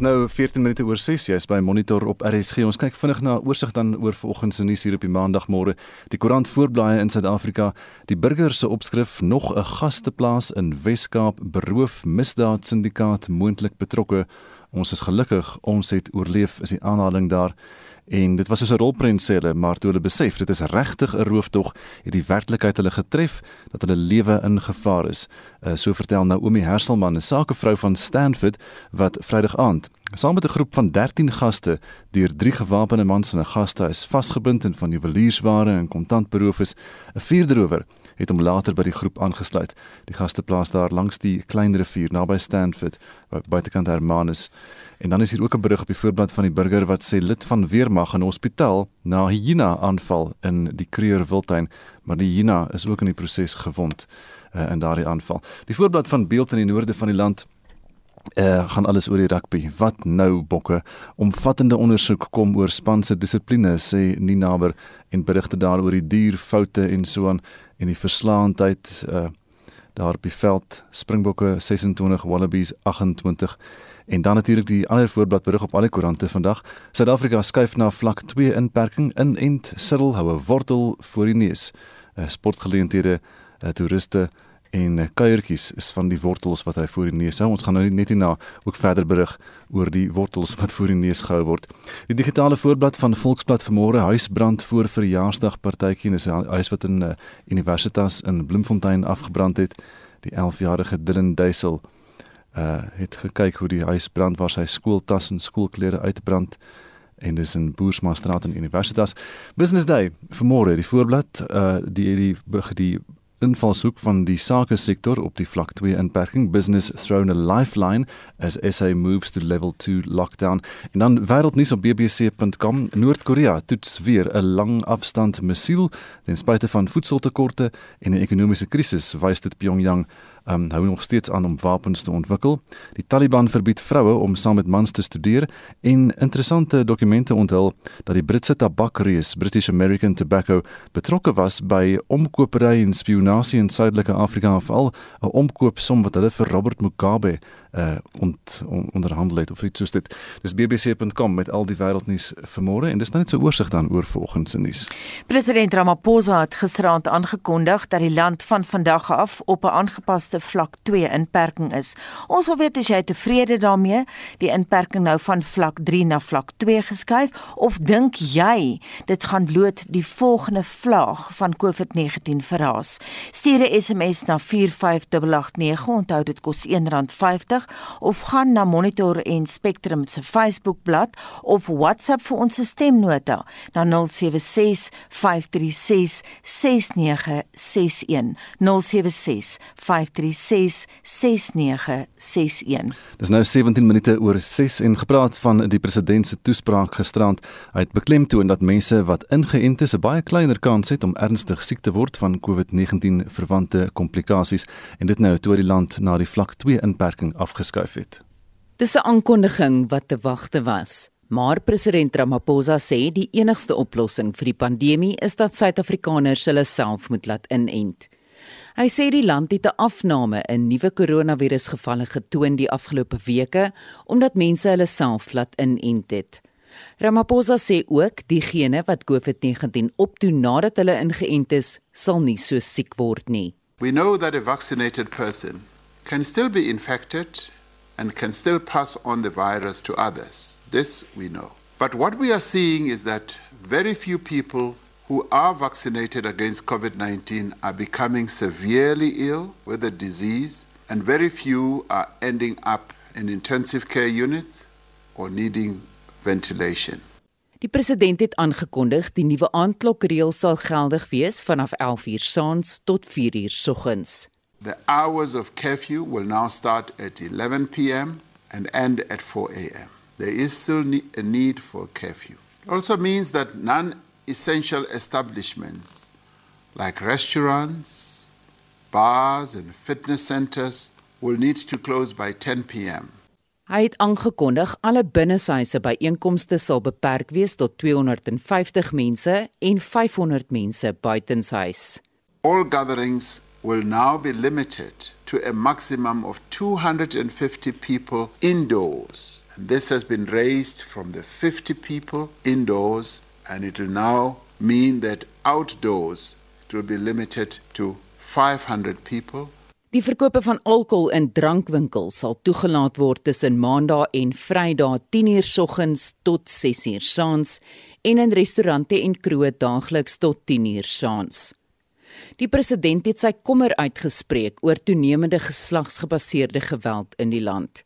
Dis nou 14 minute oor 6 jy's by Monitor op RSG. Ons kyk vinnig na oorsig dan oor vanoggend se nuus hier op die maandagmôre. Die koerant voorblaaie in Suid-Afrika, die burger se opskrif nog 'n gasteplaas in Wes-Kaap beroof misdaad syndikaat moontlik betrokke. Ons is gelukkig ons het oorleef is die aanhaling daar. En dit was soos 'n rolprent sê hulle, maar toe hulle besef dit is regtig 'n rooftog, het die werklikheid hulle getref dat hulle lewe in gevaar is. Uh, so vertel Naomi Herselman, 'n sakevrou van Stanford wat Vrydag aand saam met 'n groep van 13 gaste deur drie gewapende mans in 'n gastehuis vasgebind en van juweliersware en kontant beroof is. 'n Vierderower het hom later by die groep aangesluit. Die gaste plaas daar langs die klein rivier naby Stanford, buitekant Hermanus. En dan is hier ook 'n berig op die voorblad van die burger wat sê lid van weermag in hospitaal na hyena aanval in die Kreur Wildtuin, maar die hyena is ook in die proses gewond uh, in daardie aanval. Die voorblad van beeld in die noorde van die land uh, gaan alles oor die rugby. Wat nou bokke? Omvattende ondersoek kom oor span se dissipline sê Ninaber en berigte daaroor die duur foute en so aan en die verslaandheid uh, daar op die veld Springbokke 26 Wallabies 28 En dan natuurlik die ander voorblad berig op alle koerante vandag. Suid-Afrika skuif na vlak 2 inperking in Ent Cyril hou 'n wortel voor die neus. Uh, sportgeleenthede, uh, toeriste en uh, kuiertjies is van die wortels wat hy voor die neus hou. Ons gaan nou net hierna ook verder berig oor die wortels wat voor die neus gehou word. Die digitale voorblad van Volksblad vanmôre huisbrand voor verjaarsdagpartytjie is 'n huis wat in uh, Universitas in Bloemfontein afgebrand het. Die 11-jarige Dylan Duisel uh het gekyk hoe die huis brand waar sy skooltas en skoolklere uitbrand en dis in Boersmaastraat in Universitas Business Day vanmôre die voorblad uh die die die invalshoek van die sake sektor op die vlak 2 inperking. Business thrown a lifeline as SA moves to level 2 lockdown. En dan wêreldnuus op bbc.com Noord-Korea toets weer 'n lang afstand missiel ten spyte van voedseltekorte en 'n ekonomiese krisis wys dit Pyongyang um, hou nog steeds aan om wapens te ontwikkel. Die Taliban verbied vroue om saam met mans te studeer en interessante dokumente onthul dat die Britse tabakreus British American Tobacco betrokke was by omkopery en spionasie in Suidelike Afrika veral 'n omkoopsom wat hulle vir Robert Mugabe uh ont, on, onderhandel het of iets soos dit. Dis bbc.com met al die wêreldnuus vanmôre en dis net so oorsig dan oor vanoggend se nuus. President Ramaphosa het gisteraand aangekondig dat die land van vandag af op 'n aangepaste vlak 2 inperking is. Ons wil weet as jy tevrede daarmee, die inperking nou van vlak 3 na vlak 2 geskuif of dink jy dit gaan bloot die volgende vlaag van COVID-19 verraas? Stuur 'n SMS na 45889, onthou dit kos R1.50 of gaan na Monitor en Spectrum se Facebookblad of WhatsApp vir ons stemnota na 076 536 6961 076 536 6961 Dis nou 17 minute oor 6 en gepraat van die president se toespraak gisterand. Het beklemtoon dat mense wat ingeënt is 'n baie kleiner kans het om ernstig siek te word van COVID-19 verwante komplikasies. En dit nou toe die land na die vlak 2 inperking afgeskuif het. Dis 'n aankondiging wat te wagte was. Maar president Ramaphosa sê die enigste oplossing vir die pandemie is dat Suid-Afrikaners hulle self moet laat inent. Hy sê die land het 'n afname in nuwe koronavirusgevalle getoon die afgelope weke omdat mense hulle self laat inent het. Ramaphosa sê ook diegene wat COVID-19 opdoen nadat hulle ingeënt is, sal nie so siek word nie. We know that a vaccinated person can still be infected and can still pass on the virus to others. This we know. But what we are seeing is that very few people who are vaccinated against COVID 19 are becoming severely ill with the disease, and very few are ending up in intensive care units or needing ventilation. Die president het aangekondig die nuwe aandklokreël sal geldig wees vanaf 11:00 saans tot 4:00 soggens. The hours of curfew will now start at 11 p.m. and end at 4 a.m. There is still a need for curfew. It also means that non essential establishments like restaurants, bars, and fitness centers will need to close by 10 p.m. Hy het aangekondig alle binneshuise byeenkomste sal beperk wees tot 250 mense en 500 mense buitenshuis. All gatherings will now be limited to a maximum of 250 people indoors. And this has been raised from the 50 people indoors, and it will now mean that outdoors it will be limited to 500 people. Die verkope van alkohol in drankwinkels sal toegelaat word tussen Maandag en Vrydag 10:00 soggens tot 6:00 saans en in restaurante en kroë daagliks tot 10:00 saans. Die president het sy kommer uitgespreek oor toenemende geslagsgebaseerde geweld in die land.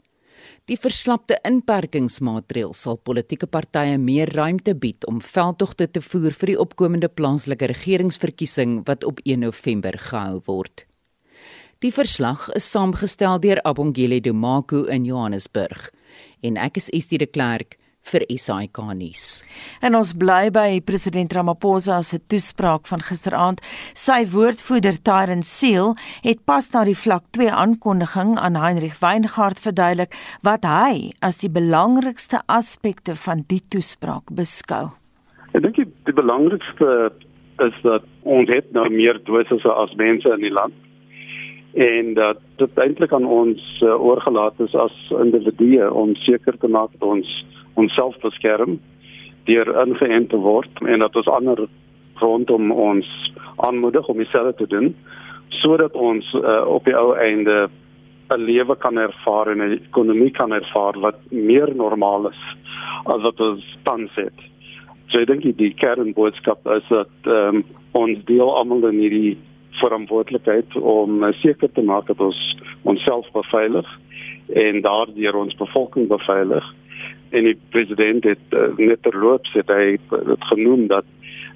Die verslapte inperkingsmaatreëls sal politieke partye meer ruimte bied om veldtogte te voer vir die opkomende plaaslike regeringsverkiesing wat op 1 November gehou word. Die verslag is saamgestel deur Abongile Dumaku in Johannesburg en ek is Estie de Klerk vir SAK nuus. En ons bly by president Ramaphosa se toespraak van gisteraand. Sy woordvoerder Tyron Seal het pas na die vlak 2 aankondiging aan Heinrich Weingart verduidelik wat hy as die belangrikste aspekte van die toespraak beskou. Ek dink die, die belangrikste is dat ons het nou meer dosisse as mense in die land en dat dit eintlik aan ons uh, oorgelaat is as individue om seker te maak dat ons onsself beskerm deur ingeënt te word en dat ons ander rondom ons aanmoedig om dieselfde te doen sodat ons uh, op die ou einde 'n lewe kan ervaar en 'n ekonomie kan ervaar wat meer normaal is as wat ons tans het. So ek dink die kernboodskap is dat um, ons deel almal in hierdie verantwoordelikheid om uh, seker te maak dat ons onsself beveilig en daardeur ons bevolking beveilig en die president het uh, net terloops het hy het genoem dat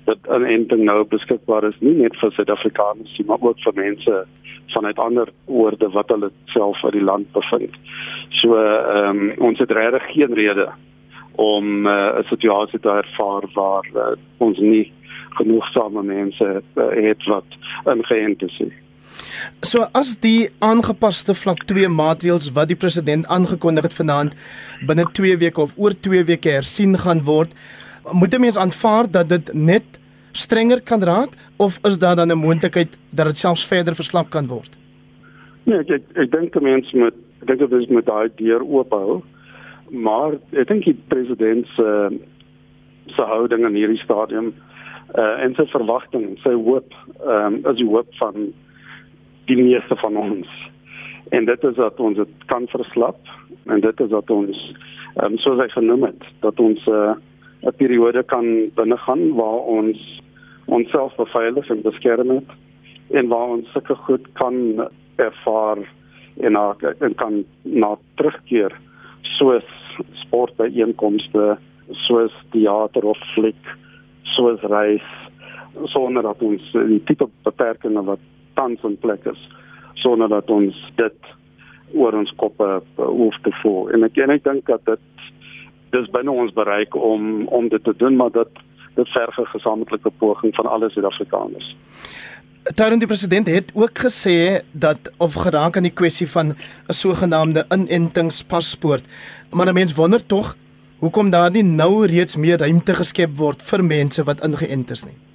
dat 'n enting nou beskikbaar is nie net vir Suid-Afrikaners nie maar ook vir mense vanuit ander oorde wat hulle self uit die land bevind. So ehm um, ons het regtig geen rede om uh, 'n uh, situasie te ervaar waar uh, ons nie genoegsame mense uh, het wat ingeënt is. Nie. So as die aangepaste vlak 2 maatreëls wat die president aangekondig het vanaand binne 2 weke of oor 2 weke hersien gaan word, moet mense aanvaar dat dit net strenger kan raak of is daar dan 'n moontlikheid dat dit selfs verder verslap kan word? Nee, ek ek, ek dink mense moet ek dink dit is met daai deur oop hou. Maar ek dink die president se uh, se houding in hierdie stadium uh, en sy verwagting, sy hoop, ehm um, is die hoop van die meeste van ons. En dit is dat ons dit kan verslap en dit is dat ons ehm um, soos ek genoem het, dat ons eh, 'n uh, periode kan binnegaan waar ons onsself beveilig en beskerm het en waar ons sulke goed kan ervaar en na, en kan na terugkeer soos sportbyeenkomste, soos teater of fliek, soos reis sonder dat ons die tipe beperkings wat tans in plek is sonder dat ons dit oor ons koppe uh, hoef te voel. En ek en ek dink dat dit dis binne ons bereik om om dit te doen, maar dit dit verg 'n gesamentlike poging van alle Suid-Afrikaners. Terwyl die president het ook gesê dat of geraak aan die kwessie van 'n sogenaamde inentingspaspoort. Maar mense wonder tog hoekom daar nie nou reeds meer ruimte geskep word vir mense wat ingeënt is nie.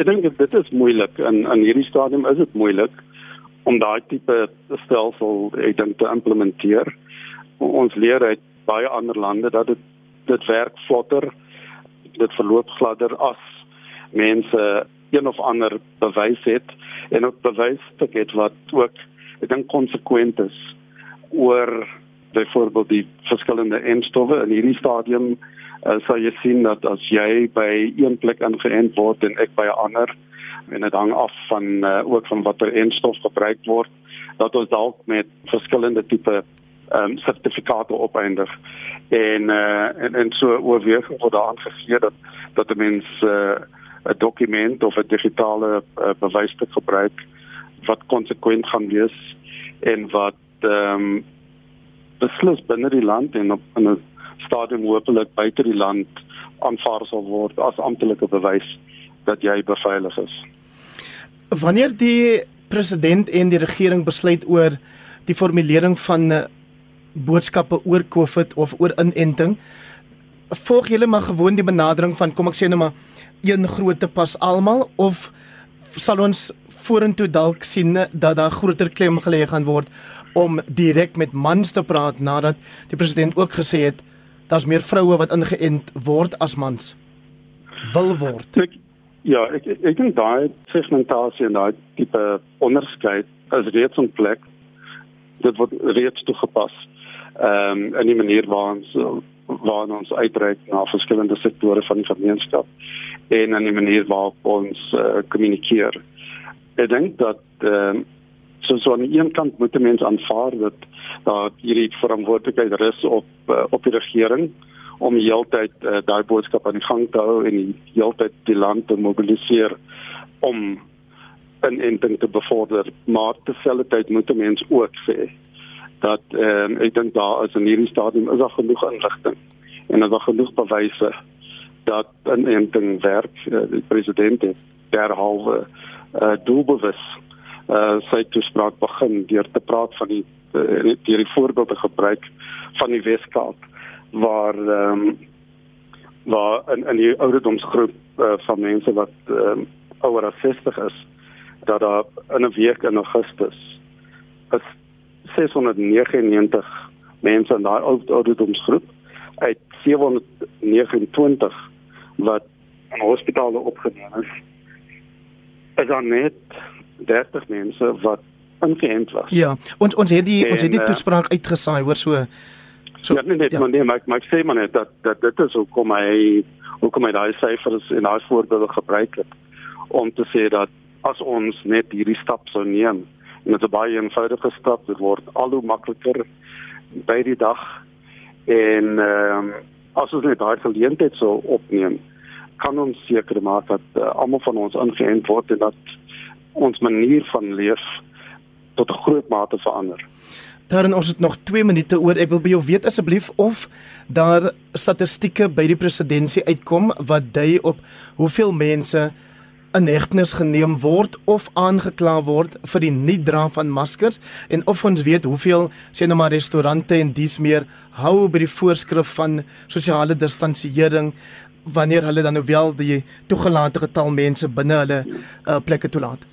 Ek dink dit is moeilik en in hierdie stadium is dit moeilik om daai tipe stelsel ek dink te implementeer. Ons leer uit baie ander lande dat dit dit werk vlotter. Dit verloop gladder as mense een of ander bewys het en ook bewys het wat ook ek dink konsekwent is oor byvoorbeeld die verskillende enstowwe in hierdie stadium uh, sal jy sien dat as jy by een plek ingeënt word en ek by 'n ander en dit hang af van uh, ook van watter enstof gebruik word dat ons dalk met verskillende tipe ehm um, sertifikate opeindig. En uh, en en so oorweeg word daar aangegee dat dat 'n mens 'n uh, dokument of 'n digitale uh, bewysstuk gebruik wat konsekwent gaan wees en wat ehm um, beslis binne die land en op in 'n stadium hopelik buite die land aanvaar sal word as amptelike bewys dat jy beveilig is. Wanneer die president en die regering besluit oor die formulering van eh, boodskappe oor COVID of oor inenting, volg julle maar gewoon die benadering van kom ek sê nou maar een grootte pas almal of sal ons vorentoe dalk sien dat daar groter klem gelê gaan word om direk met mans te praat nadat die president ook gesê het daar's meer vroue wat ingeënt word as mans wil word. Ek, ja, ek ek dink daai segmentasie en daai tipe onderskeid is reeds in plek. Dit word reeds toegepas. Ehm um, in die manier waar ons waar ons uitreik na verskillende sektore van die gemeenskap en in die manier waarop ons uh, kommunikeer. Ek dink dat ehm um, so so aan die een kant moet mense aanvaar dat dat hierdie verantwoordelikheid rus op uh, op die regering om heeltyd uh, daai boodskap aan die gang te hou en heeltyd die land te mobiliseer om 'n inenting te bevorder. Maar terselfdertyd moet mense ook sê dat ehm um, ek dink daar is in hierdie stadium is daar genoeg inligting en daar is genoeg bewyse dat 'n inenting werk. Uh, die president het derhalwe uh, doelbewus uh, sy toespraak begin deur te praat van die uh, deur die voorbeelde gebruik van die Weskaap waar ehm um, waar in in die ouderdomsgroep uh, van mense wat ehm um, ouer as 60 is dat daar in 'n week in Augustus is 699 mense in daai ouderdomsgroep uit 729 wat in hospitale opgeneem is. Is dan net 30 mense wat ingeënt was. Ja, ons ons het die en, ons het die eh, toespraak uitgesaai hoor so so Ja, nee, nee, ja. maar nee, maar maar sê maar net dat dat dit is hoekom hy hoekom hy daai syfers en daai voorbeelde gebruik het om te sê dat as ons net hierdie stap sou neem en dit is baie eenvoudige stap dit word al hoe makliker by die dag en ehm um, as ons net daai geleentheid sou opneem kan ons seker maak dat uh, almal van ons ingeënt word en dat ons manier van leef tot 'n groot mate verander. Daarin ons het nog 2 minute oor. Ek wil by jou weet asseblief of daar statistieke by die presidentskap uitkom wat dui op hoeveel mense in hegtenis geneem word of aangekla word vir die nie dra van maskers en of ons weet hoeveel sê nou maar restaurante en dies meer hou by die voorskrif van sosiale distansiering wanneer hulle dan nou wel die toegelate getal mense binne hulle uh, plekke toelaat.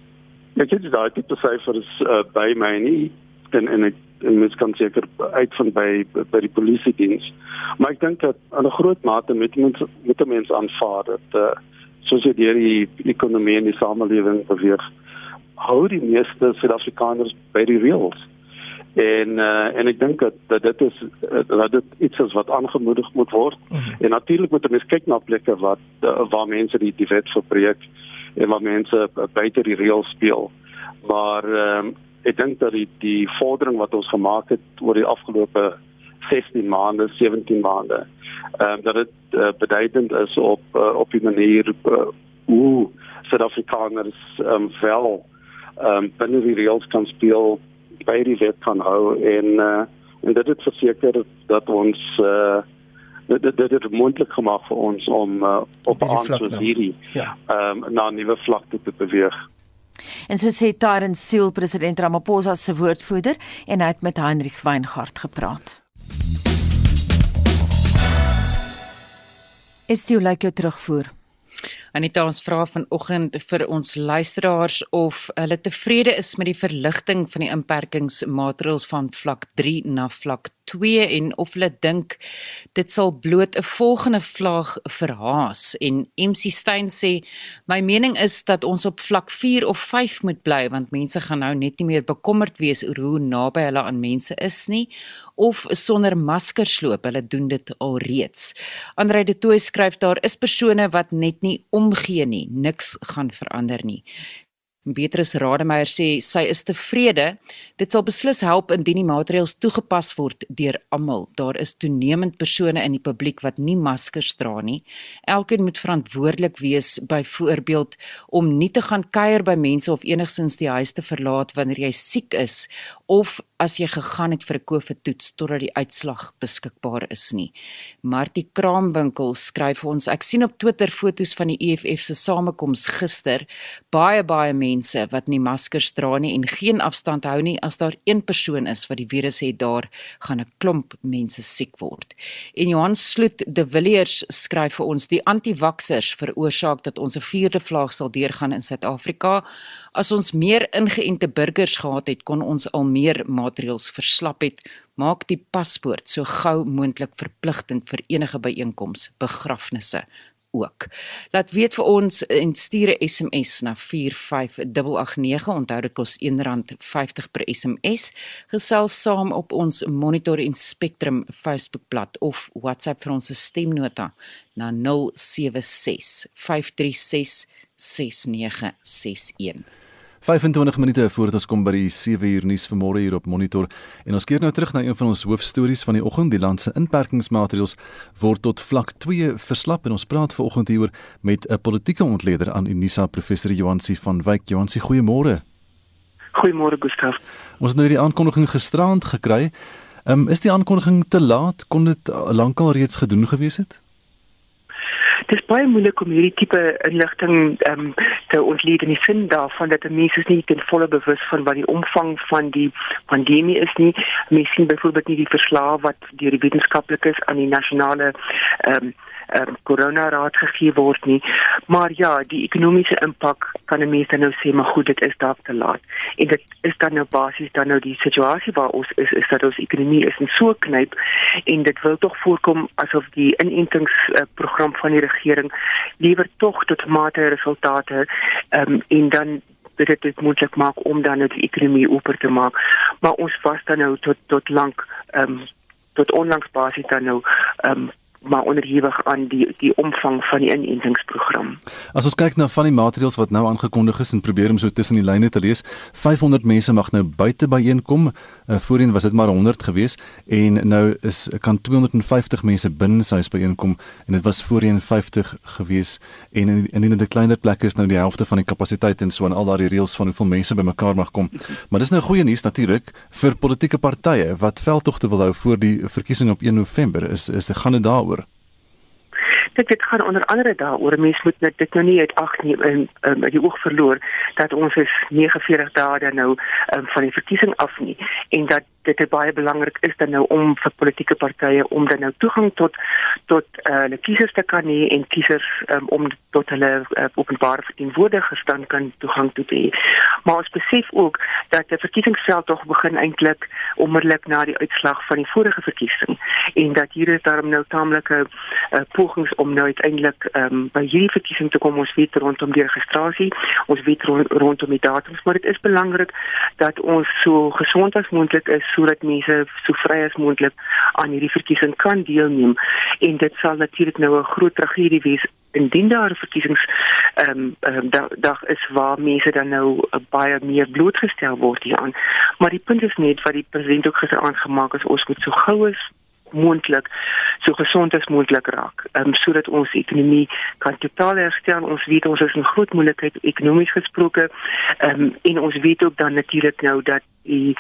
Ek het daai tipe syfers uh, by my nie en en ek en mens kan seker uitvind by by die polisie diens. Maar ek dink dat aan 'n groot mate met mense met mense aanvaar dat uh, soos dit die ekonomie en die samelewing beweeg, hou die meeste Suid-Afrikaners by die reëls. En uh, en ek dink dat, dat dit is dat dit iets is wat aangemoedig moet word. Mhm. -huh. En natuurlik moet mense kyk na plekke wat uh, waar mense die die wet verbreek en waar mense buite die reëls speel. Maar ehm um, ek dink dat die die vordering wat ons gemaak het oor die afgelope 16 maande, 17 maande, ehm um, dat dit uh, beduidend is op uh, op die manier uh, hoe Suid-Afrikaners ehm um, wel ehm um, binne die reëls kan speel, by die wet kan hou en uh, en dit het verseker dat ons uh, dit dit het moontlik gemaak vir ons om uh, op 'n ander hierdie ja. um, na 'n nuwe vlak te beweeg. En so sê Taren Siel president Ramaphosa se woordvoerder en hy het met Heinrich Weingart gepraat. Is jy like jou terugvoer? Anita ons vra vanoggend vir ons luisteraars of hulle tevrede is met die verligting van die inperkingsmaatreëls van vlak 3 na vlak 2 en of hulle dink dit sal bloot 'n volgende vlaag verhaas en MC Stein sê my mening is dat ons op vlak 4 of 5 moet bly want mense gaan nou net nie meer bekommerd wees oor hoe naby hulle aan mense is nie of sonder maskers loop hulle doen dit alreeds. Andre de Tooy skryf daar is persone wat net nie omgee nie niks gaan verander nie. Beatrice Rademeier sê sy is tevrede. Dit sal beslis help indien die maatreëls toegepas word deur almal. Daar is toenemend persone in die publiek wat nie maskers dra nie. Elkeen moet verantwoordelik wees byvoorbeeld om nie te gaan kuier by mense of enigsins die huis te verlaat wanneer jy siek is of as jy gegaan het vir 'n COVID-toets totdat die uitslag beskikbaar is nie. Martie Kraamwinkel skryf vir ons: Ek sien op Twitter foto's van die EFF se samekoms gister. Baie baie mense wat nie maskers dra nie en geen afstand hou nie, as daar een persoon is wat die virus het daar, gaan 'n klomp mense siek word. En Johan Sloot de Villiers skryf vir ons die anti-vaksers veroorsaak dat ons 'n vierde vlaag sal deurgaan in Suid-Afrika. As ons meer ingeënte burgers gehad het, kon ons al meer maatreëls verslap het maak die paspoort so gou moontlik verpligtend vir enige byeenkomste, begrafnisse ook. Laat weet vir ons en stuur 'n SMS na 45889. Onthou dit kos R1.50 per SMS. Gesels saam op ons Monitor en Spectrum Facebookblad of WhatsApp vir ons stemnota na 076 536 6961. 25 minute voordat ons kom by die 7 uur nuus vanmôre hier op Monitor. En ons keer nou terug na een van ons hoofstories van die oggend. Die land se inperkingsmaatreëls word tot vlak 2 verslap en ons praat vanoggend hieroor met 'n politieke ontleder aan Unisa professor Joansi van Wyk. Joansi goeiemôre. Goeiemôre Gustaf. Ons het nou die aankondiging gisterand gekry. Um, is die aankondiging te laat? Kon dit lankal reeds gedoen gewees het Dit is baie moeilik om hierdie tipe inligting ehm um, te ontleed in die sin daarvan dat mense nie ten volle bewus van wat die omvang van die pandemie is nie. Mense sien byvoorbeeld nie die verslae wat deur die wetenskaplikes aan die nasionale ehm um, um, corona raad gegee word nie. Maar ja, die ekonomiese impak kan 'n mens dan nou sê, maar goed, dit is dalk te laat. En dit is dan nou basies dan nou die situasie waar ons is is dat ons ekonomie is in so knyp en dit wil tog voorkom asof die inentingsprogram uh, van die regering liewer tog tot mate resultate um, en dan dit dit moontlik maak om dan net die ekonomie oop te maak. Maar ons was dan nou tot tot lank ehm um, tot onlangs basies dan nou ehm um, maar onderhewig aan die die omvang van die inentingsprogram. As ons kyk na van die maatreëls wat nou aangekondig is en probeer om so tussen die lyne te lees, 500 mense mag nou buite byeenkom. Uh, voorheen was dit maar 100 gewees en nou is kan 250 mense binne sy huis byeenkom en dit was voorheen 50 gewees en in in 'n kleiner plek is nou die helfte van die kapasiteit en so en al daardie reëls van hoeveel mense bymekaar mag kom. Maar dis nou goeie nuus natuurlik vir politieke partye wat veldtogte wil hou voor die verkiesing op 1 November. Is is dit gaan dit daaroor dit dit gaan onder andere daaroor mense moet net dit nou nie uit ag neem in um, die oog verloor dat ons is 49 dae dan nou um, van die verkiesing af nie en dat dit baie belangrik is dan nou om vir politieke partye om dan nou toegang tot tot uh, hulle kiesers te kan hê en kiesers um, om tot hulle uh, openbare verteenwoordigers dan kan toegang toe hê. Maar ons besef ook dat die verkiesingsveld tog begin eintlik onmiddellik na die uitslag van die vorige verkiesing en dat hier is daarom nou taamlike uh, pogings om nou uiteindelik um, by hierdie verkiesing te kom ons weet rondom die registrasie, ons weet rond, rondom die datums, maar dit is belangrik dat ons so gesond as moontlik is sodat mense so vry as moontlik aan hierdie verkiesing kan deelneem. En dit sal natuurlik nou 'n groot tragedie wees indien daar verkiesings ehm um, um, dag, dag is waar mense dan nou uh, baie meer blootgestel word hieraan. Maar die punt is net wat die president ook gister aangemaak het ons moet so gou as moontlik so gesond as moontlik raak. Ehm um, sodat ons ekonomie kan totaal herstel. Ons weet ons is in groot moeilikheid ekonomies gesproke. Ehm um, en ons weet ook dan natuurlik nou dat die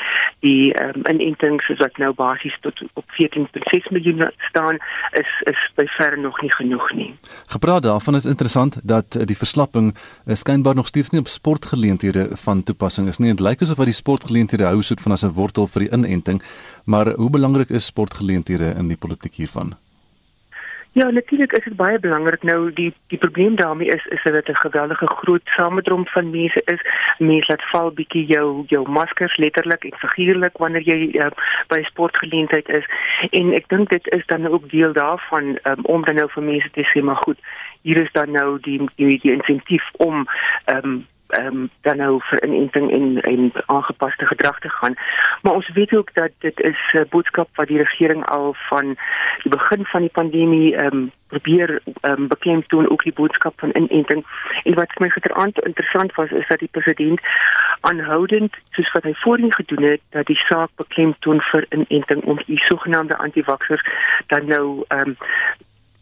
die ehm um, inentings wat nou basies tot op 14.6 miljoen staan is is by ver nog nie genoeg nie. Gepraat daarvan is interessant dat die verslapping uh, skynbaar nog steeds nie op sportgeleenthede van toepassing is nie. Dit lyk asof wat die sportgeleenthede hou soet van as 'n wortel vir die inenting, maar hoe belangrik is sportgeleenthede in die politiek hiervan? Ja, natuurlik is dit baie belangrik nou die die probleem daarmee is is dat dit 'n geweldige groot samedrom van mense is. Mense laat val bietjie jou jou maskers letterlik en figuurlik wanneer jy uh, by sportgeleentheid is. En ek dink dit is dan ook deel daarvan um, om dan nou vir mense te sê maar goed, hier is dan nou die die, die insentief om ehm um, ehm um, dan nou vir inenting en en aangepaste gedrag te gaan. Maar ons weet ook dat dit is 'n boodskap wat die regering al van die begin van die pandemie ehm um, probeer ehm um, bekend doen ook die boodskap van inenting. En wat vir my giteraand interessant was is dat die president aanhoudend soos wat hy voorheen gedoen het dat die saak bekend doen vir inenting om die sogenaamde anti-vaxxers dan nou ehm um,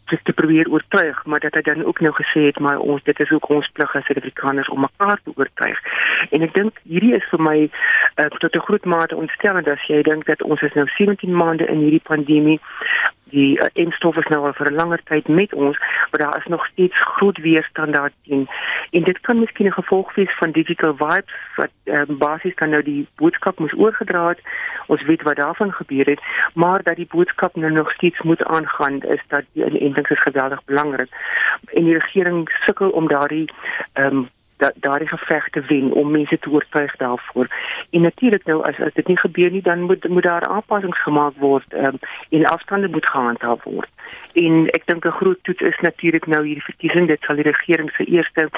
te, te probeer oortuig, maar dat hy dan ook nou gesê het maar ons dit is ook ons plig as Suid-Afrikaners om mekaar te oortuig. En ek dink hierdie is vir my uh, tot 'n groot mate ontstellend as jy dink dat ons is nou 17 maande in hierdie pandemie die uh, enstof is nou al vir 'n langer tyd met ons, maar daar is nog steeds groot weerstand daarteen. En dit kan miskien 'n gevolg wees van digital vibes wat um, basies dan nou die boodskap moes oorgedra het. Ons weet wat daarvan gebeur het, maar dat die boodskap nou nog steeds moet aangaan is dat die inenting is geweldig belangrik. En die regering sukkel om daardie ehm um, dat daardie geveg te wen om mense te oortuig daarvoor. En natuurlik nou as as dit nie gebeur nie, dan moet moet daar aanpassings gemaak word um, en afstande moet gehandhaaf word. En ek dink 'n groot toets is natuurlik nou hierdie verkiesing. Dit sal die regering se eerste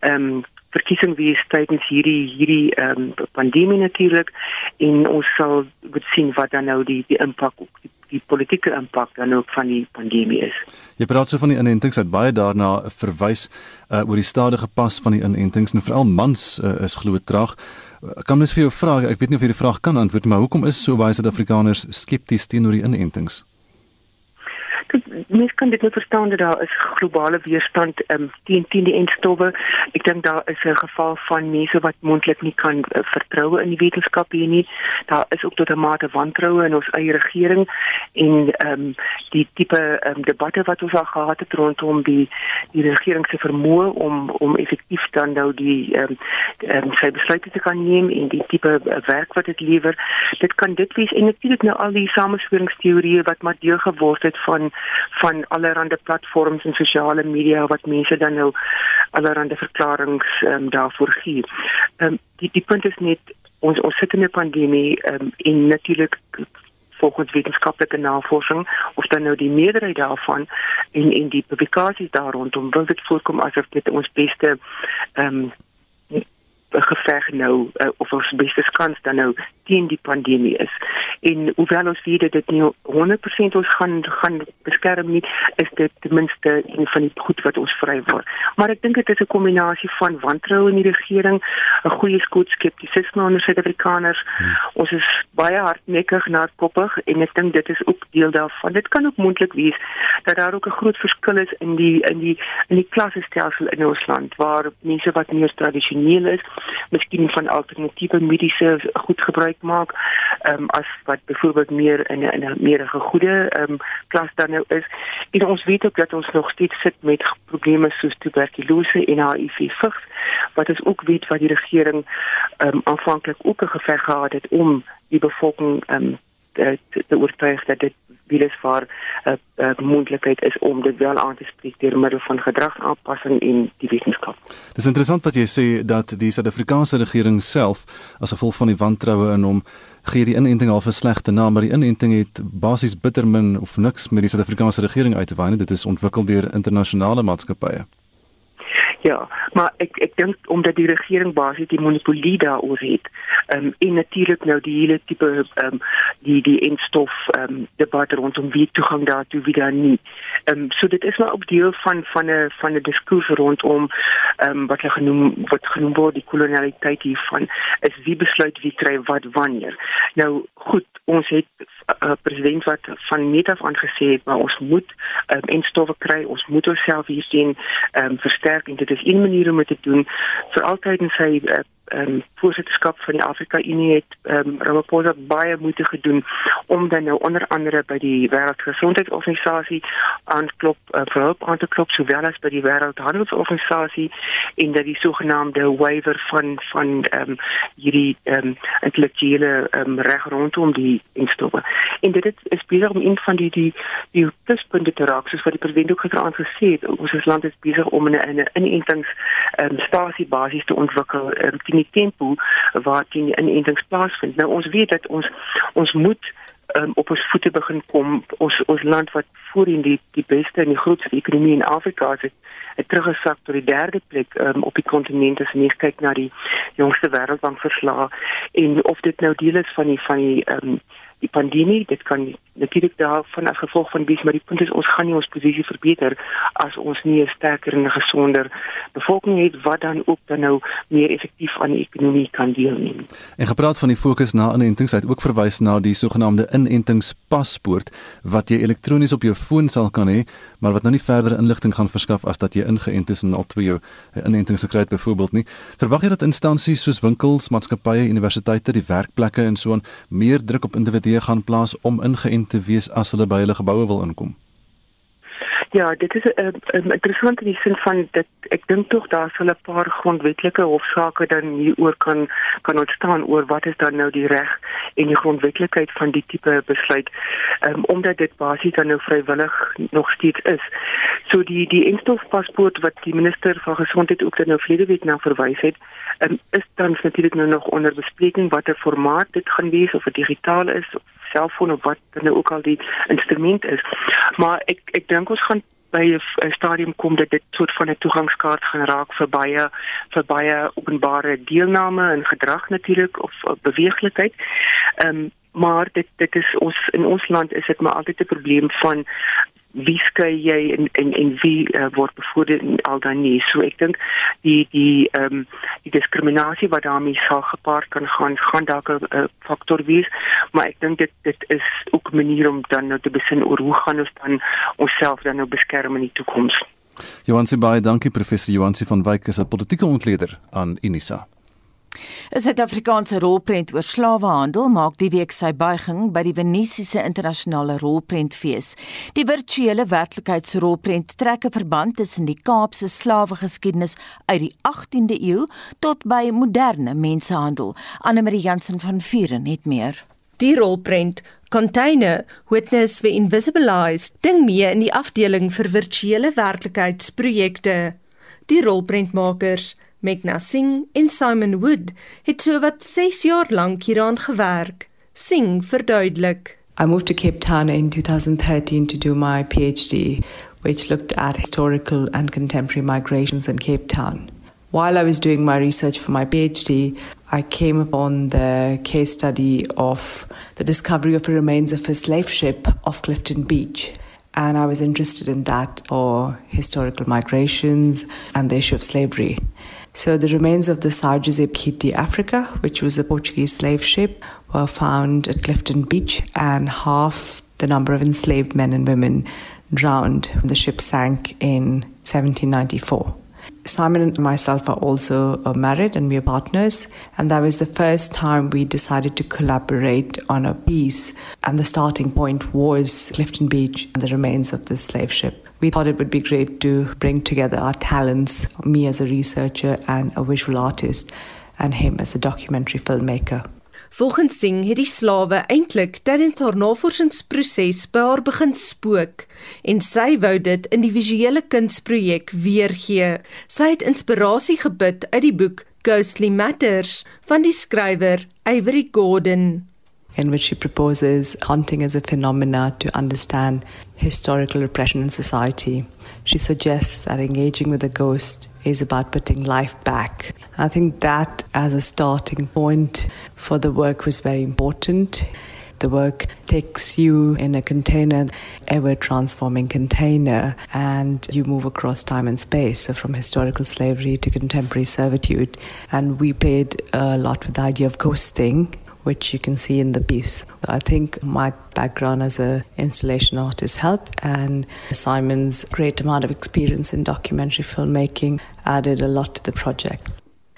ehm um, verkiesing wees tydens hierdie hierdie ehm um, pandemie natuurlik en ons sal moet sien wat dan nou die die impak op die die politieke impak dan ook van die pandemie is. Jy praat so van die inentings dat baie daarna verwys uh, oor die stadige pas van die inentings en veral mans uh, is glo traag. Uh, kan mens vir jou vra, ek weet nie of jy die vraag kan antwoord maar hoekom is so baie Suid-Afrikaners skepties teenoor die inentings? Mens kan dit net verstaan dat daar is globale weerstand um, teen teen die enstowwe. Ek dink daar is 'n geval van mense wat mondelik nie kan uh, vertrou in die wetenskap hier nie. Daar is ook tot 'n mate wantroue in ons eie regering en ehm um, die tipe um, debatte wat ons al gehad het rondom die die regering se vermoë om om effektief dan nou die ehm um, um, sy besluite te kan neem en die tipe uh, werk wat dit lewer. Dit kan dit wees en natuurlik nou al die samesweringsteorieë wat maar deel geword het van van allerlei platforms en sosiale media wat mense dan nou allerlei verklaringe um, daarvoor gee. Ehm um, die die punt is net ons ons sit in 'n pandemie um, en natuurlik volgens wetenskaplike navorsing of dan nou die meerderheid daarvan en en die publikasies daar rondom wil dit voorkom asof dit ons beste ehm um, geveg nou uh, of ons beste kans dan nou teen die pandemie is. En hoewel ons weet dat dit nie 100% ons gaan gaan beskerm nie, is dit ten minste een van die goed wat ons vry word. Maar ek dink dit is 'n kombinasie van wantroue in die regering, 'n goeie skoot skeptisisme onder Suid-Afrikaners. Hmm. Ons is baie hardnekkig na koppig en ek dink dit is ook deel daarvan. Dit kan ook moontlik wees dat daar ook 'n groot verskil is in die in die in die klassestelsel in ons land waar mense wat meer tradisioneel is, miskien van alternatiewe mediese goed gebruik maak, ehm um, as wat byvoorbeeld meer in 'n in 'n meer gegoede ehm um, klas dan nou is. En ons weet ook dat ons nog steeds sit met probleme soos tuberkulose en HIV vigs wat ons ook weet wat die regering ehm um, aanvanklik ook 'n geveg gehad het om die bevolking ehm um, te, te oortuig dat dit virus waar 'n uh, uh, moontlikheid is om dit wel aan te spreek deur middel van gedragsaanpassing en die wetenskap. Dis interessant wat jy sê dat die Suid-Afrikaanse regering self as gevolg van die wantroue in hom gee die inenting al 'n slegte naam, maar die inenting het basies bitter min of niks met die Suid-Afrikaanse regering uit te waai nie. Dit is ontwikkel deur internasionale maatskappye. Ja, maar ek ek dink omdat die regering basies die monopolie daaroor het. Ehm um, en natuurlik nou die hele tipe ehm die die instof ehm debat rondom wie toegang daartoe wie daar nie. Ehm um, so dit is maar ook deel van van 'n van 'n diskurs rondom ehm wat hulle genoem wat genoem word die kolonialiteit hiervan is wie besluit wie kry wat wanneer. Nou goed, ons het uh, president wat van net af aangesê het maar ons moet ehm um, instowwe kry, ons moet onsself hiersien ehm um, versterk en dit is een manier om dit te doen vir altyd in sy uh, ehm um, voorsitterskap van die Afrika Unie het ehm um, Ramaphosa baie moeite gedoen om dan nou onder andere by die Wêreldgesondheidsorganisasie aanklop uh, vir hulp aan te klop sowel as by die Wêreldhandelsorganisasie en dat die sogenaamde waiver van van ehm um, hierdie ehm um, intellektuele ehm um, reg rondom die instowwe. En dit is besig om een van die die die pluspunte te raak soos wat die president ook gister aangesê het ons land is besig om 'n 'n inentings ehm um, stasie basis te ontwikkel um, die tempo waar die inentings plaasvind. Nou ons weet dat ons ons moet um, op ons voete begin kom. Ons ons land wat voorheen die die beste en die grootste ekonomie in Afrika is, het, het teruggesak tot die derde plek um, op die kontinent as jy kyk na die jongste wêreldbank verslae en of dit nou deel is van die van die um, die pandemie dit kan natuurlik daarvan as gevolg van dies maar die punt is ons gaan nie ons posisie verbeter as ons nie 'n sterker en gesonder bevolking het wat dan ook dan nou meer effektief aan die ekonomie kan deelneem. En gepraat van die fokus na inentings het ook verwys na die sogenaamde inentingspaspoort wat jy elektronies op jou foon sal kan hê maar wat nou nie verdere inligting gaan verskaf as dat jy ingeënt is en al twee jou inentings gekry het byvoorbeeld nie. Verwag jy dat instansies soos winkels, maatskappye, universiteite, die werkplekke en so aan meer druk op individue gaan plaas om ingeënt te wees as hulle by hulle geboue wil inkom. Ja, dit is 'n uh, uh, interessant in die sin van dat ek dink tog daar sal 'n paar grondwetlike hofsaake dan hieroor kan kan ontstaan oor wat is dan nou die reg en die grondwetlikheid van die tipe besluit. Um, omdat dit basies dan nou vrywillig nog steeds is. So die die instofpaspoort wat die minister van gesondheid ook dan nou vlede week na verwys het, um, is dan natuurlik nou nog onder bespreking watter formaat dit gaan wees of dit digitaal is of selfoon of wat dan ook al die instrument is. Maar ek ek dink ons gaan by 'n stadium kom dat dit soort van 'n toegangskaart gaan raak vir baie vir baie openbare deelname en gedrag natuurlik of, of beweeglikheid. Ehm um, maar dit dit is ons in ons land is dit maar altyd 'n probleem van wie skei jy en en en wie uh, word bevoordeel en al dan nie. So ek dink die die ehm um, die diskriminasie wat daarmee sal gepaard kan gaan gaan dalk 'n uh, faktor wees maar ek dink dit dit is ook 'n manier om dan nou te besin oor hoe gaan ons dan onsself dan nou beskerm in die toekoms. Johansi baie dankie. Professor Johansi van Wyk is 'n politieke ontleder aan Unisa 'n Suid-Afrikaanse rolprent oor slawehandel maak die week sy buiging by die Venesiese internasionale rolprentfees. Die virtuele werklikheidsrolprent trek 'n verband tussen die Kaapse slawegeskiedenis uit die 18de eeu tot by moderne mensenhandel. Anne-Marie Jansen van Vuren het meer. Die rolprent Container Witness the Invisibilized ding mee in die afdeling vir virtuele werklikheidsprojekte. Die rolprentmakers Megna Singh en Simon Wood het sowat 6 jaar lank hieraan gewerk. Singh verduidelik. I moved to Cape Town in 2013 to do my PhD, which looked at historical and contemporary migrations in Cape Town. While I was doing my research for my PhD, I came upon the case study of the discovery of the remains of a slave ship off Clifton Beach. And I was interested in that or historical migrations and the issue of slavery. So the remains of the Sargese Kitty Africa, which was a Portuguese slave ship, were found at Clifton Beach, and half the number of enslaved men and women drowned. When the ship sank in 1794. Simon and myself are also uh, married and we are partners. And that was the first time we decided to collaborate on a piece. And the starting point was Clifton Beach and the remains of the slave ship we thought it would be great to bring together our talents, me as a researcher and a visual artist, and him as a documentary filmmaker. Volgens Singh het die slawe eintlik tydens haar navorsingsproses by haar begin spook en sy wou dit in die visuele kunsprojek weergee. Sy het inspirasie geput uit die boek Ghostly Matters van die skrywer Avery Gordon. in which she proposes hunting as a phenomena to understand historical repression in society. She suggests that engaging with a ghost is about putting life back. I think that as a starting point for the work was very important. The work takes you in a container, ever transforming container, and you move across time and space. So, from historical slavery to contemporary servitude. And we played a lot with the idea of ghosting which you can see in the piece. I think my background as an installation artist helped, and Simon's great amount of experience in documentary filmmaking added a lot to the project.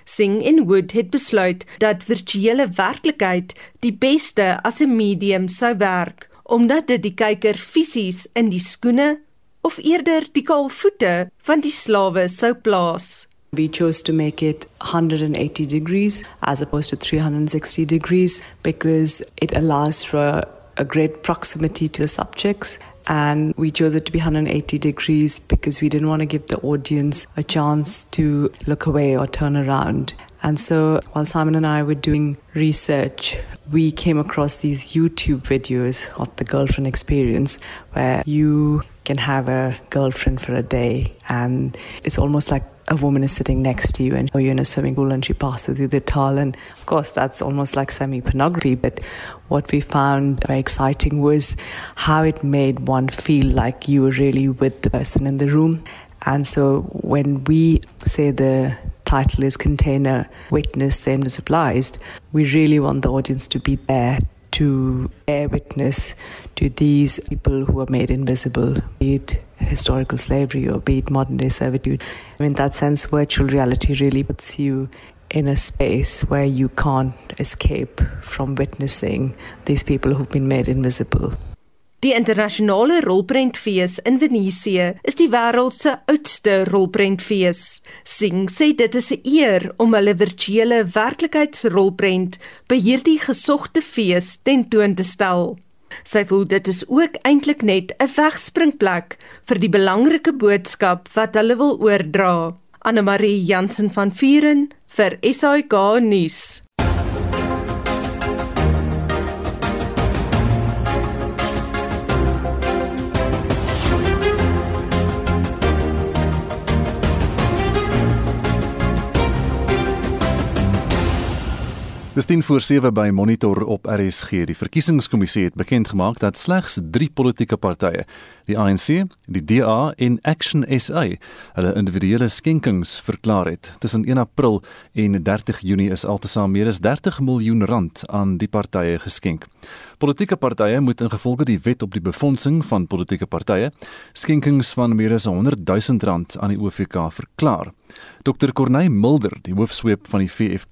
Sing in Wood het besluit dat virtuele werklikheid die beste as 'n medium sou werk omdat dit die kyker fisies in die skoene of eerder die kaalvoete van die slawe sou plaas. We chose to make it 180 degrees as opposed to 360 degrees because it allows for a great proximity to the subjects. And we chose it to be 180 degrees because we didn't want to give the audience a chance to look away or turn around. And so while Simon and I were doing research, we came across these YouTube videos of the girlfriend experience where you can have a girlfriend for a day and it's almost like a woman is sitting next to you and you're in a swimming pool and she passes you the towel. And of course, that's almost like semi pornography. But what we found very exciting was how it made one feel like you were really with the person in the room. And so when we say the title is Container Witness, Same as Applies, we really want the audience to be there to bear witness to these people who are made invisible, be it historical slavery or be it modern day servitude. In that sense, virtual reality really puts you in a space where you can't escape from witnessing these people who've been made invisible. Die internasionale rolprentfees in Venesië is die wêreld se oudste rolprentfees. Sing sê dit is 'n eer om hulle virtuele werklikheidsrolprent by hierdie gesogte fees tentoon te stel. Sy voel dit is ook eintlik net 'n wegspringplek vir die belangrike boodskap wat hulle wil oordra. Anne Marie Jansen van Vuren vir SAK nuus. Dis 10 voor 7 by Monitor op RSG. Die verkiesingskommissie het bekend gemaak dat slegs 3 politieke partye, die ANC, die DA en Action SA, hulle individuele skenkings verklaar het. Tussen 1 April en 30 Junie is altesaam meer as 30 miljoen rand aan die partye geskenk. Politieke partye moet ingevolge die wet op die befondsing van politieke partye skenkings van meer as 100 000 rand aan die OVK verklaar. Dr Corneil Mulder, die hoofsweep van die VF+,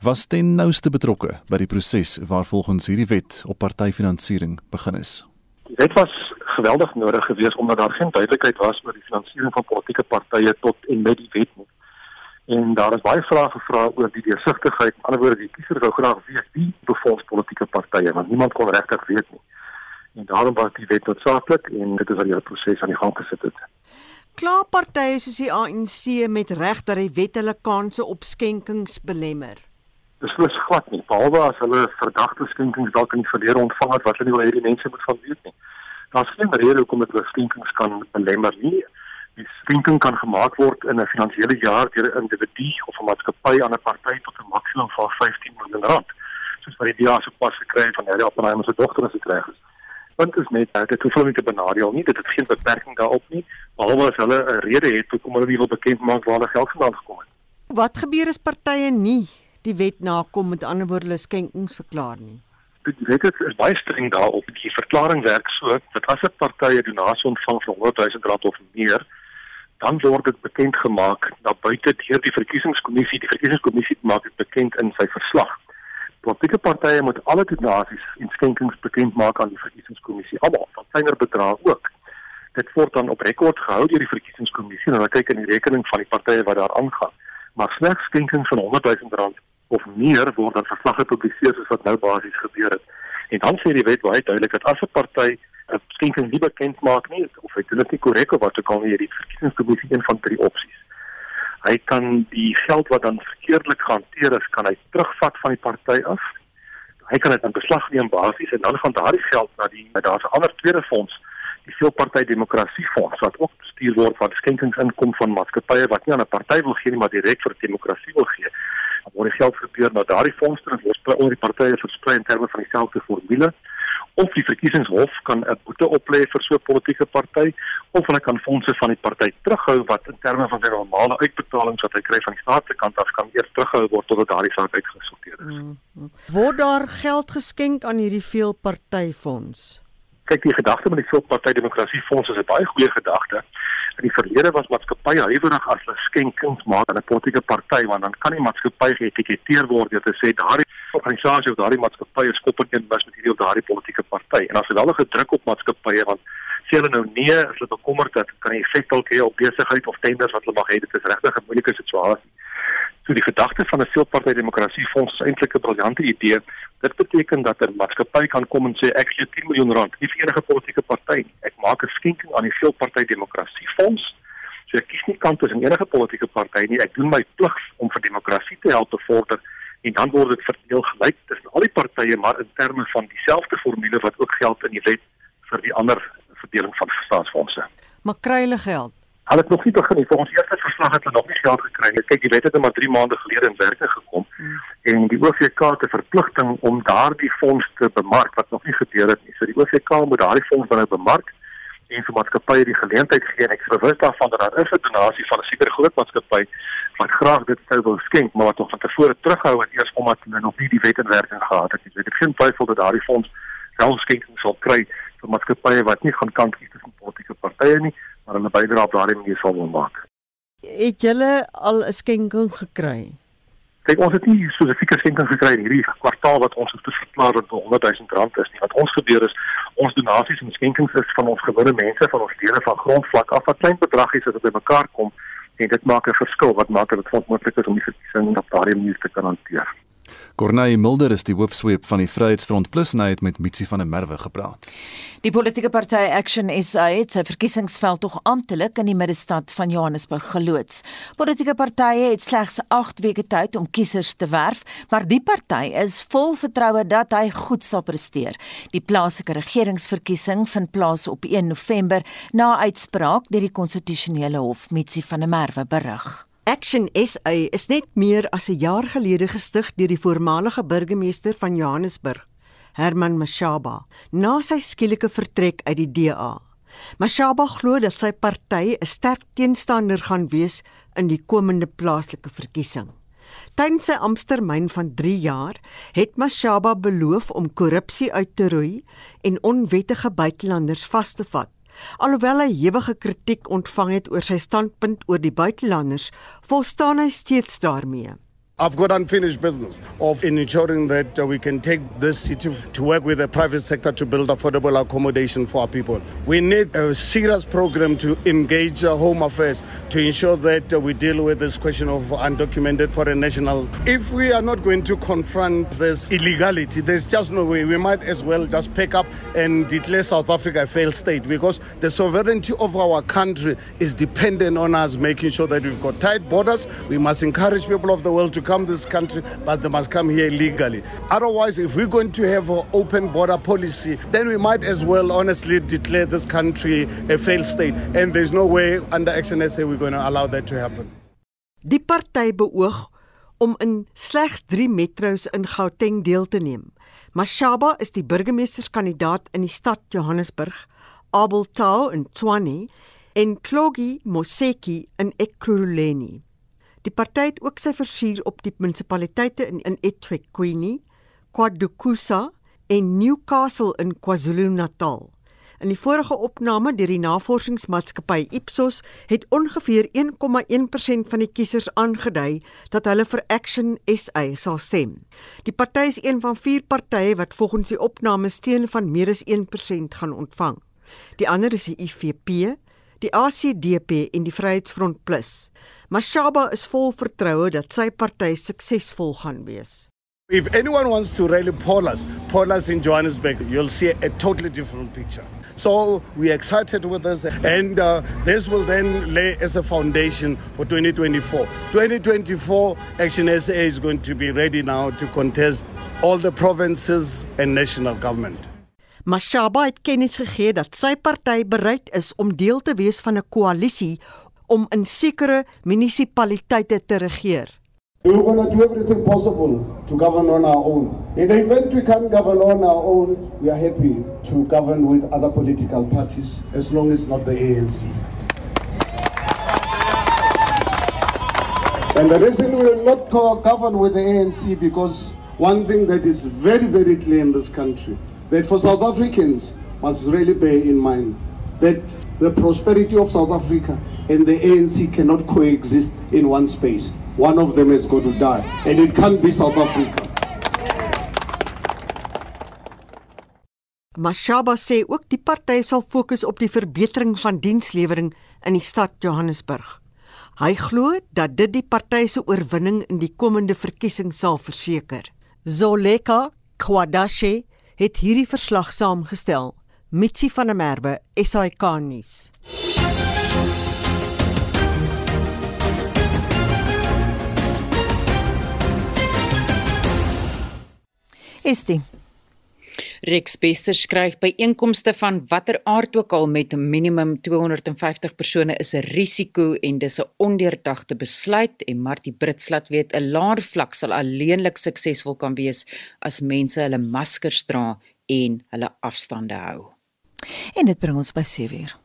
was ten nouste betrokke by die proses waar volgens hierdie wet op partyfinansiering begin is. Die wet was geweldig nodig geweest omdat daar geen duidelikheid was oor die finansiering van politieke partye tot en met die wet nie en daar is baie vrae gevra oor die deursigtigheid. Aan die ander woorde, die kiezer wou graag weet wie befonds politieke partye, want niemand kon regtig weet nie. En daarom was die wet noodsaaklik en dit is al 'n proses aan die gang gesit het. Klaar partye soos die ANC met reg dat die wet hulle kanse op skenkings belemmer. Dis dus glad nie, behalwe as hulle verdagte skenkings dalk in die verlede ontvang het wat hulle nie wil hê die mense moet van weet nie. Daar's geen rede hoekom dit hulle skenkings kan belemmer nie die skenking kan gemaak word in 'n finansiële jaar deur 'n individu of 'n maatskappy aan 'n party tot 'n maksimum van 15 miljoen rand. Soos wat die DA se pas gekry het van Harry Oppenheimer se dogter as gekry het. Dit is net dat dit hoef nie te benadeel nie, dit het geen beperking daarop nie, behalwe as hulle 'n rede het hoekom hulle nie wil bekend maak waar hulle geld vandaan gekom het. Wat gebeur as partye nie die wet nakom met ander woorde hulle skenkings verklaar nie? Die wet is baie streng daarop. Die verklaring werk so dat as 'n party 'n donasie ontvang van 100 000 rand of meer, dan word dit bekend gemaak na buite deur die verkiesingskommissie. Die verkiesingskommissie maak dit bekend in sy verslag. Politieke partye moet alle donasies en skenkings bekend maak aan die verkiesingskommissie, almal van kleiner bedrae ook. Dit word dan op rekord gehou deur die verkiesingskommissie en hulle kyk in die rekening van die partye wat daar aangaan. Maar slegs skenkings van 100 000 rand of meer word dan verslag gepubliseer soos wat nou basies gebeur het. En dan sê die wet baie duidelik dat as 'n party 'n skenking nie bekend maak nie of hy doen dit nie korrek of wat ook al nie hierdie verkiesingskommissie een van drie opsies. Hy kan die geld wat dan verkeerdelik gehanteer is, kan hy terugvat van die party af. Hy kan dit in beslag neem basies en dan gaan daardie geld na die daar's 'n ander tweede fonds, die veelparty demokrasie fonds wat ook bestuur word wat skenkings inkom van maatskappye wat nie aan 'n party wil gee nie, maar direk vir demokrasie wil gee. Word die geld gebeur na daardie fondse word onder die partye versprei in terme van dieselfde formule of die verkiesingshof kan 'n boete oplê vir so 'n politieke party of hulle kan fondse van die party terughou wat in terme van sy normale uitbetalings wat hy kry van die staat se kant af kan eers terughou word totdat daardie saak uitgesorteer is. Mm -hmm. Word daar geld geskenk aan hierdie veelpartyfonds? Kyk, die gedagte met die veelparty demokrasie fonds is 'n baie goeie gedagte. In die verlede was maatskappye huiwerig as hulle skenkings maak aan 'n politieke party want dan kan die maatskappy geetiketeer word deur te sê daardie organisasie of daardie maatskappy is koppel een bus met hierdie of daardie politieke party en as hulle wel 'n druk op maatskappye want sê hulle nou nee as hulle bekommerd dat kan die effek dalk hê op besigheid of tenders wat hulle mag hê dit is regtig 'n moeilike situasie. So die gedagte van 'n veelparty demokrasie fonds is eintlik 'n briljante idee. Dit beteken dat 'n maatskappy kan kom en sê ek gee 10 miljoen rand nie vir enige politieke party nie. Ek maak 'n skenking aan die veelparty demokrasie fonds. So ek kies nie kant tussen enige politieke party nie. Ek doen my plig om vir demokrasie te help bevorder en dan word dit verdeel gelyk tussen al die partye maar in terme van dieselfde formule wat ook geld in die wet vir die ander verdeling van staatsfondse. Maar kry hulle geld? Hulle het nog nie begin nie. Vir ons eerste verslag het hulle nog nie geld gekry nie. Kyk, die wet het net maar 3 maande gelede in werking gekom hmm. en die OVK het 'n verpligting om daardie fonds te bemark wat nog nie gebeur het nie. So die OVK moet daardie fonds nou bemark en vir maatskappye die geleentheid gee en ek is bewus daarvan dat daar is 'n donasie van 'n sekere groot maatskappy wat graag dit sou wil skenk maar wat nog van tevore terughou het eers omdat hulle nog nie die wet in werking gehad het. Ek weet ek geen twyfel dat daardie fonds wel skenking sal kry vir maatskappye wat nie gaan kant kies tussen politieke partye nie, maar hulle bydra op daardie manier sal wil maak. Het julle al 'n skenking gekry? Kyk, ons het nie spesifieke skenkings gekry in hierdie kwartaal wat ons het verklaar dat 100 000 rand is nie. Wat ons gebeur is ons donasies en skenkings is van ons gewone mense van ons lede van grondvlak af wat klein bedragies as dit bymekaar kom en dit maak 'n verskil wat maak dit vir ons moontlik is om die verkiesing op daardie manier te kan hanteer. Corneille Mulder is die hoofsweep van die Vryheidsfront Plus en hy het met Mitsi van der Merwe gepraat. Die politieke party Action SA het sy verkiesingsveld tog amptelik in die middestad van Johannesburg geloods. Politieke partye het slegs 8 weke tyd om kiesers te werf, maar die party is vol vertroue dat hy goed sal presteer. Die plaaslike regeringsverkiesing vind plaas op 1 November na uitspraak deur die konstitusionele hof, Mitsi van der Merwe berig. Action SA is net meer as 'n jaar gelede gestig deur die voormalige burgemeester van Johannesburg, Herman Mashaba, na sy skielike vertrek uit die DA. Mashaba glo dat sy party 'n sterk teenstander gaan wees in die komende plaaslike verkiesing. Tydens sy amptetermyn van 3 jaar het Mashaba beloof om korrupsie uit te roei en onwettige buitelanders vas te vat. Alhoewel hy ewige kritiek ontvang het oor sy standpunt oor die buitelanders, volstaan hy steeds daarmee. I've got unfinished business of ensuring that uh, we can take this city to work with the private sector to build affordable accommodation for our people. We need a serious program to engage uh, Home Affairs to ensure that uh, we deal with this question of undocumented foreign national. If we are not going to confront this illegality, there's just no way. We might as well just pick up and declare South Africa a failed state because the sovereignty of our country is dependent on us making sure that we've got tight borders. We must encourage people of the world to come come this country, but they must come here legally. Otherwise, if we're going to have an open border policy, then we might as well honestly declare this country a failed state. And there's no way under Action SA we're going to allow that to happen. Die party beoog om in slegs 3 metro's in Gauteng deel te neem. Mashaba is die burgemeesterskandidaat in die stad Johannesburg, Abel Tau in Tshwane en Klogi Moseki in Ekurhuleni. Die party het ook sy versuur op die munisipaliteite in in eThekwini, KwaDukusa en Newcastle in KwaZulu-Natal. In die vorige opname deur die navorsingsmaatskappy Ipsos het ongeveer 1,1% van die kiesers aangedui dat hulle vir Action SA sal stem. Die party is een van vier partye wat volgens die opname steun van meer as 1% gaan ontvang. Die ander is die IFP, die ACDP en die Vryheidsfront Plus. Mashaba is vol vertroue dat sy party suksesvol gaan wees. If anyone wants to really poll us, poll us in Johannesburg, you'll see a totally different picture. So we're excited with this, and uh, this will then lay as a foundation for 2024. 2024, Action SA is going to be ready now to contest all the provinces and national government. Mashaba het kennis gegee dat sy party bereid is om deel te wees van 'n koalisie om in sekere munisipaliteite te regeer. We're going to do everything possible to govern on our own. In the event we can't govern on our own, we are happy to govern with other political parties as long as not the ANC. And the reason we will not govern with the ANC because one thing that is very, very clear in this country that for South Africans must really bear in mind that the prosperity of South Africa and the ANC cannot coexist in one space. One of them is going to die, and it can't be South Africa. Mashaba sê ook die party sal fokus op die verbetering van dienslewering in die stad Johannesburg. Hy glo dat dit die party se oorwinning in die komende verkiesing sal verseker. Zoleka Kwadashe het hierdie verslag saamgestel. Mitsi van der Merwe, SAK nuus. Estie Rex Bester skryf by einkomste van watter aard ook al met minimum 250 persone is 'n risiko en dis 'n ondeurdagte besluit en Martie Brits laat weet 'n laer vlak sal alleenlik suksesvol kan wees as mense hulle maskers dra en hulle afstande hou. En dit bring ons by 7uur.